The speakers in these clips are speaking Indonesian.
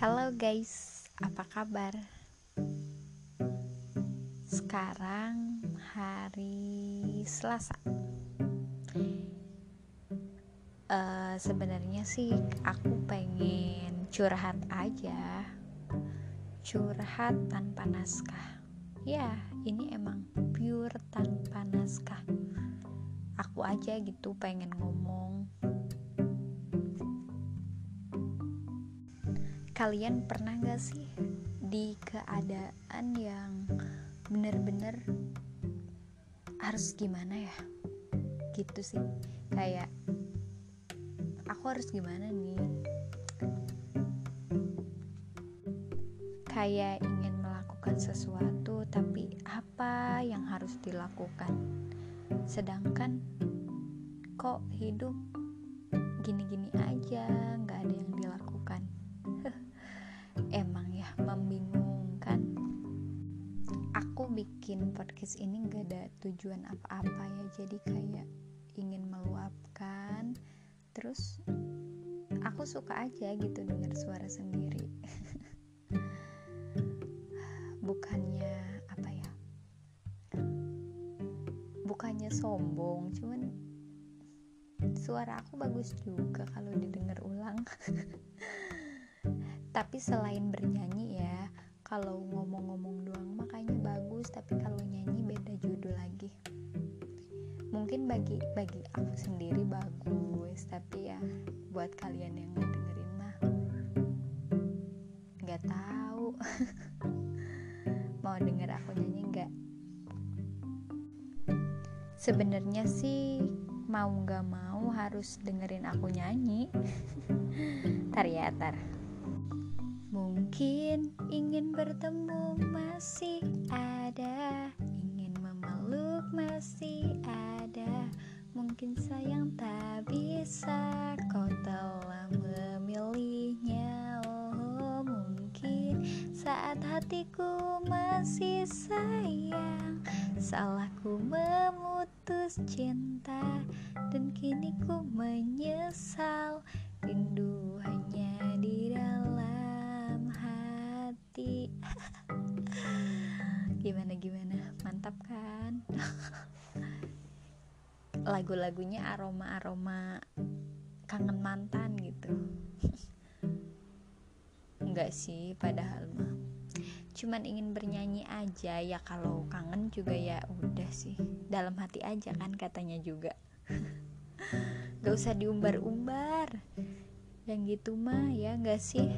Halo guys, apa kabar? Sekarang hari Selasa. Uh, Sebenarnya sih aku pengen curhat aja, curhat tanpa naskah. Ya, ini emang pure tanpa naskah. Aku aja gitu pengen ngomong kalian pernah gak sih di keadaan yang bener-bener harus gimana ya? Gitu sih. Kayak aku harus gimana nih? Kayak ingin melakukan sesuatu tapi apa yang harus dilakukan? Sedangkan kok hidup gini-gini aja nggak ada yang dilakukan bikin podcast ini gak ada tujuan apa-apa ya. Jadi kayak ingin meluapkan. Terus aku suka aja gitu dengar suara sendiri. Bukannya apa ya? Bukannya sombong cuman suara aku bagus juga kalau didengar ulang. Tapi selain bernyanyi ya kalau ngomong-ngomong doang makanya bagus tapi kalau nyanyi beda judul lagi. Mungkin bagi bagi aku sendiri bagus tapi ya buat kalian yang dengerin mah nggak tahu. Mau denger aku nyanyi nggak? Sebenarnya sih mau nggak mau harus dengerin aku nyanyi. Tar ya tar Mungkin ingin bertemu masih ada. Ingin memeluk masih ada. Mungkin sayang tak bisa Kau telah memilihnya. Oh mungkin saat hatiku masih sayang Salahku memutus cinta Dan kini ku menyesal Rindu gimana? Mantap kan? Lagu-lagunya aroma-aroma kangen mantan gitu. Enggak sih padahal mah. Cuman ingin bernyanyi aja ya kalau kangen juga ya udah sih. Dalam hati aja kan katanya juga. Gak usah diumbar-umbar. Yang gitu mah ya gak sih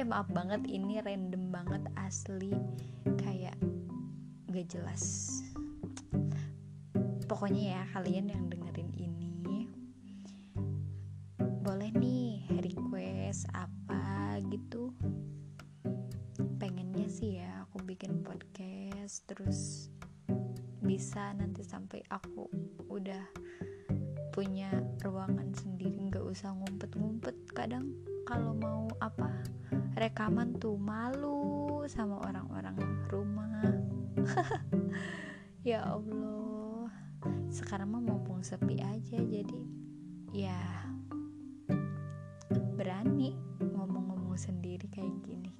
eh maaf banget ini random banget asli. Kayak gak jelas. Pokoknya ya kalian yang dengerin ini boleh nih request apa gitu. Pengennya sih ya aku bikin podcast terus bisa nanti sampai aku udah punya ruangan sendiri nggak usah ngumpet-ngumpet kadang kalau mau apa rekaman tuh malu sama orang-orang rumah. Ya Allah sekarang mah mumpung sepi aja jadi ya berani ngomong-ngomong sendiri kayak gini.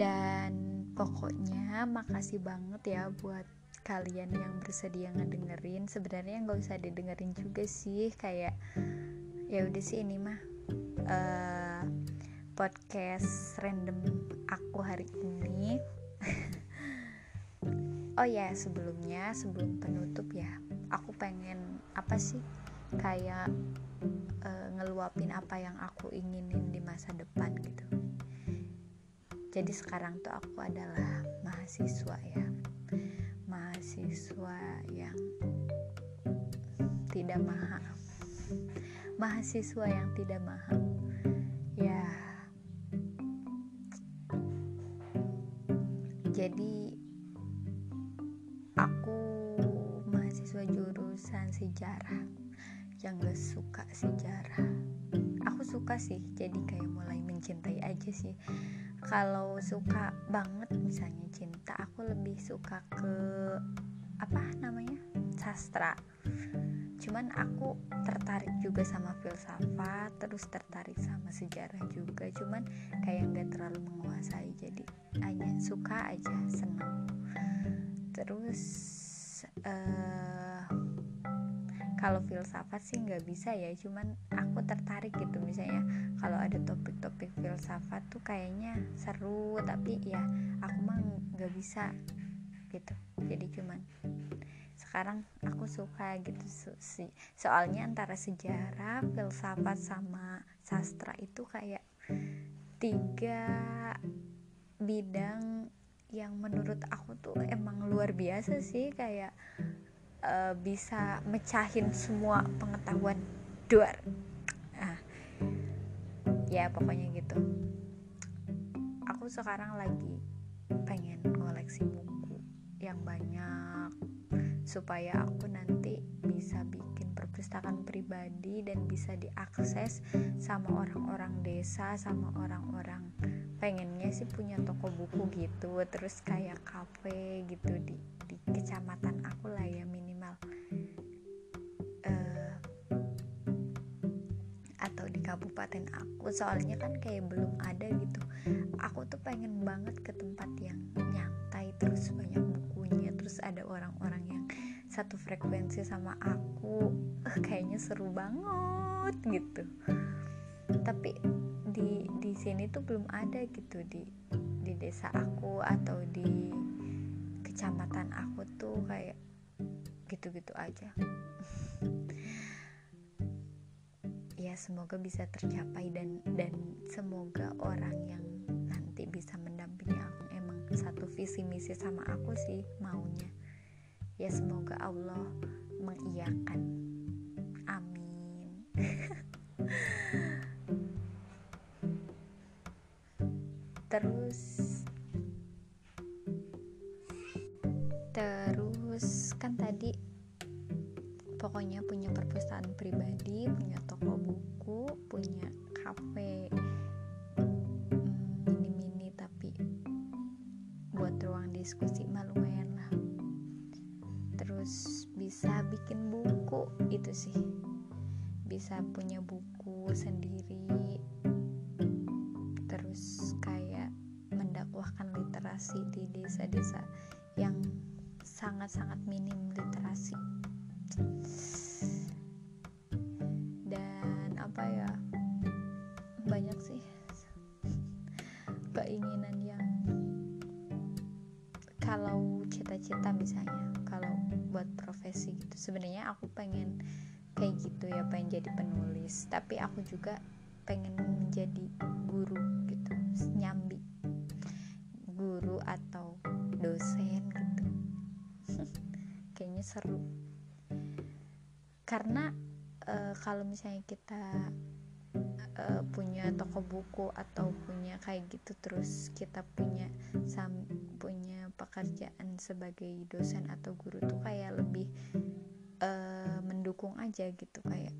Dan pokoknya makasih banget ya buat kalian yang bersedia ngedengerin. Sebenarnya nggak usah didengerin juga sih kayak ya udah sih ini mah uh, podcast random aku hari ini. Oh ya sebelumnya sebelum penutup ya aku pengen apa sih? Kayak uh, ngeluapin apa yang aku inginin di masa depan gitu. Jadi sekarang tuh aku adalah mahasiswa ya. Mahasiswa yang tidak mahal mahasiswa yang tidak mahal. Ya. Jadi aku mahasiswa jurusan sejarah yang gak suka sejarah. Aku suka sih jadi kayak mulai mencintai aja sih. Kalau suka banget misalnya cinta aku lebih suka ke apa namanya sastra cuman aku tertarik juga sama filsafat terus tertarik sama sejarah juga. Cuman kayak nggak terlalu menguasai jadi hanya suka aja senang terus uh, kalau filsafat sih nggak bisa ya cuman aku tertarik gitu. Misalnya kalau ada topik-topik filsafat tuh kayaknya seru tapi ya aku mah nggak bisa gitu. Jadi cuman sekarang aku suka gitu so, soalnya antara sejarah filsafat sama sastra itu kayak tiga bidang yang menurut aku tuh emang luar biasa sih kayak uh, bisa mecahin semua pengetahuan duar. Ah ya pokoknya gitu. Aku sekarang lagi pengen koleksi buku yang banyak supaya aku nanti bisa bikin perpustakaan pribadi dan bisa diakses sama orang-orang desa sama orang-orang pengennya sih punya toko buku gitu terus kayak kafe gitu di di kecamatan aku lah ya minimal. Uh, atau di kabupaten aku soalnya kan kayak belum ada gitu. Aku tuh pengen banget ke tempat yang nyantai terus banyak terus ada orang-orang yang satu frekuensi sama aku. Uh, kayaknya seru banget gitu. Tapi di di sini tuh belum ada gitu di di desa aku atau di kecamatan aku tuh kayak gitu-gitu aja. Ya semoga bisa tercapai dan dan semoga orang yang nanti bisa satu visi misi sama aku sih maunya. Ya semoga Allah mengiyakan. Amin. Terus terus kan tadi pokoknya punya perpustakaan pribadi punya toko buku punya kafe buat ruang diskusi malu bisa bikin buku itu sih. Bisa punya buku sendiri. Terus kayak mendakwahkan literasi di desa-desa yang sangat-sangat minim literasi. Dan apa ya? Banyak sih keinginan yang kalau cita-cita misalnya kalau buat profesi gitu sebenarnya aku pengen kayak gitu ya pengen jadi penulis. Tapi aku juga pengen menjadi guru gitu nyambi. Guru atau dosen gitu. Kayaknya seru. Karena e, kalau misalnya kita e, punya toko buku atau punya kayak gitu terus kita punya sam pekerjaan sebagai dosen atau guru tuh kayak lebih uh, mendukung aja gitu kayak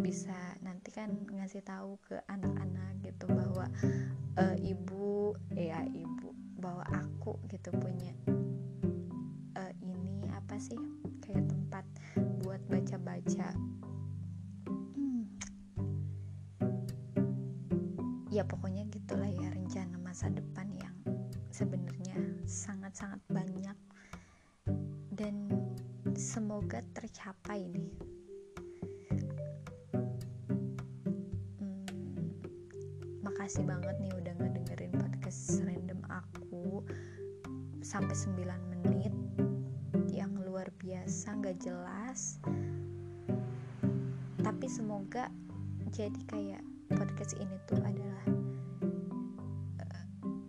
bisa nanti kan ngasih tahu ke anak-anak gitu bahwa uh, ibu ya ibu bahwa aku gitu punya uh, ini apa sih kayak tempat buat baca-baca hmm. ya pokoknya sangat-sangat banyak. Dan semoga tercapai nih hmm, makasih banget nih udah ngedengerin podcast random aku sampai 9 menit yang luar biasa nggak jelas. Tapi semoga jadi kayak podcast ini tuh adalah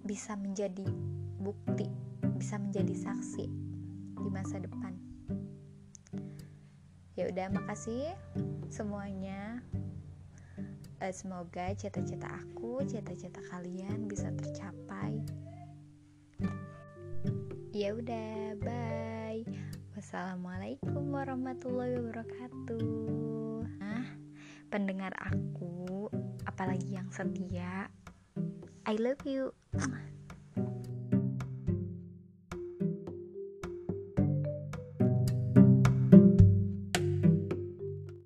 bisa menjadi bukti, bisa menjadi saksi di masa depan. Ya udah, makasih semuanya. Uh, semoga cita-cita aku, cita-cita kalian bisa tercapai. Ya udah, bye. Wassalamualaikum warahmatullahi wabarakatuh. Nah, pendengar aku, apalagi yang setia, I love you.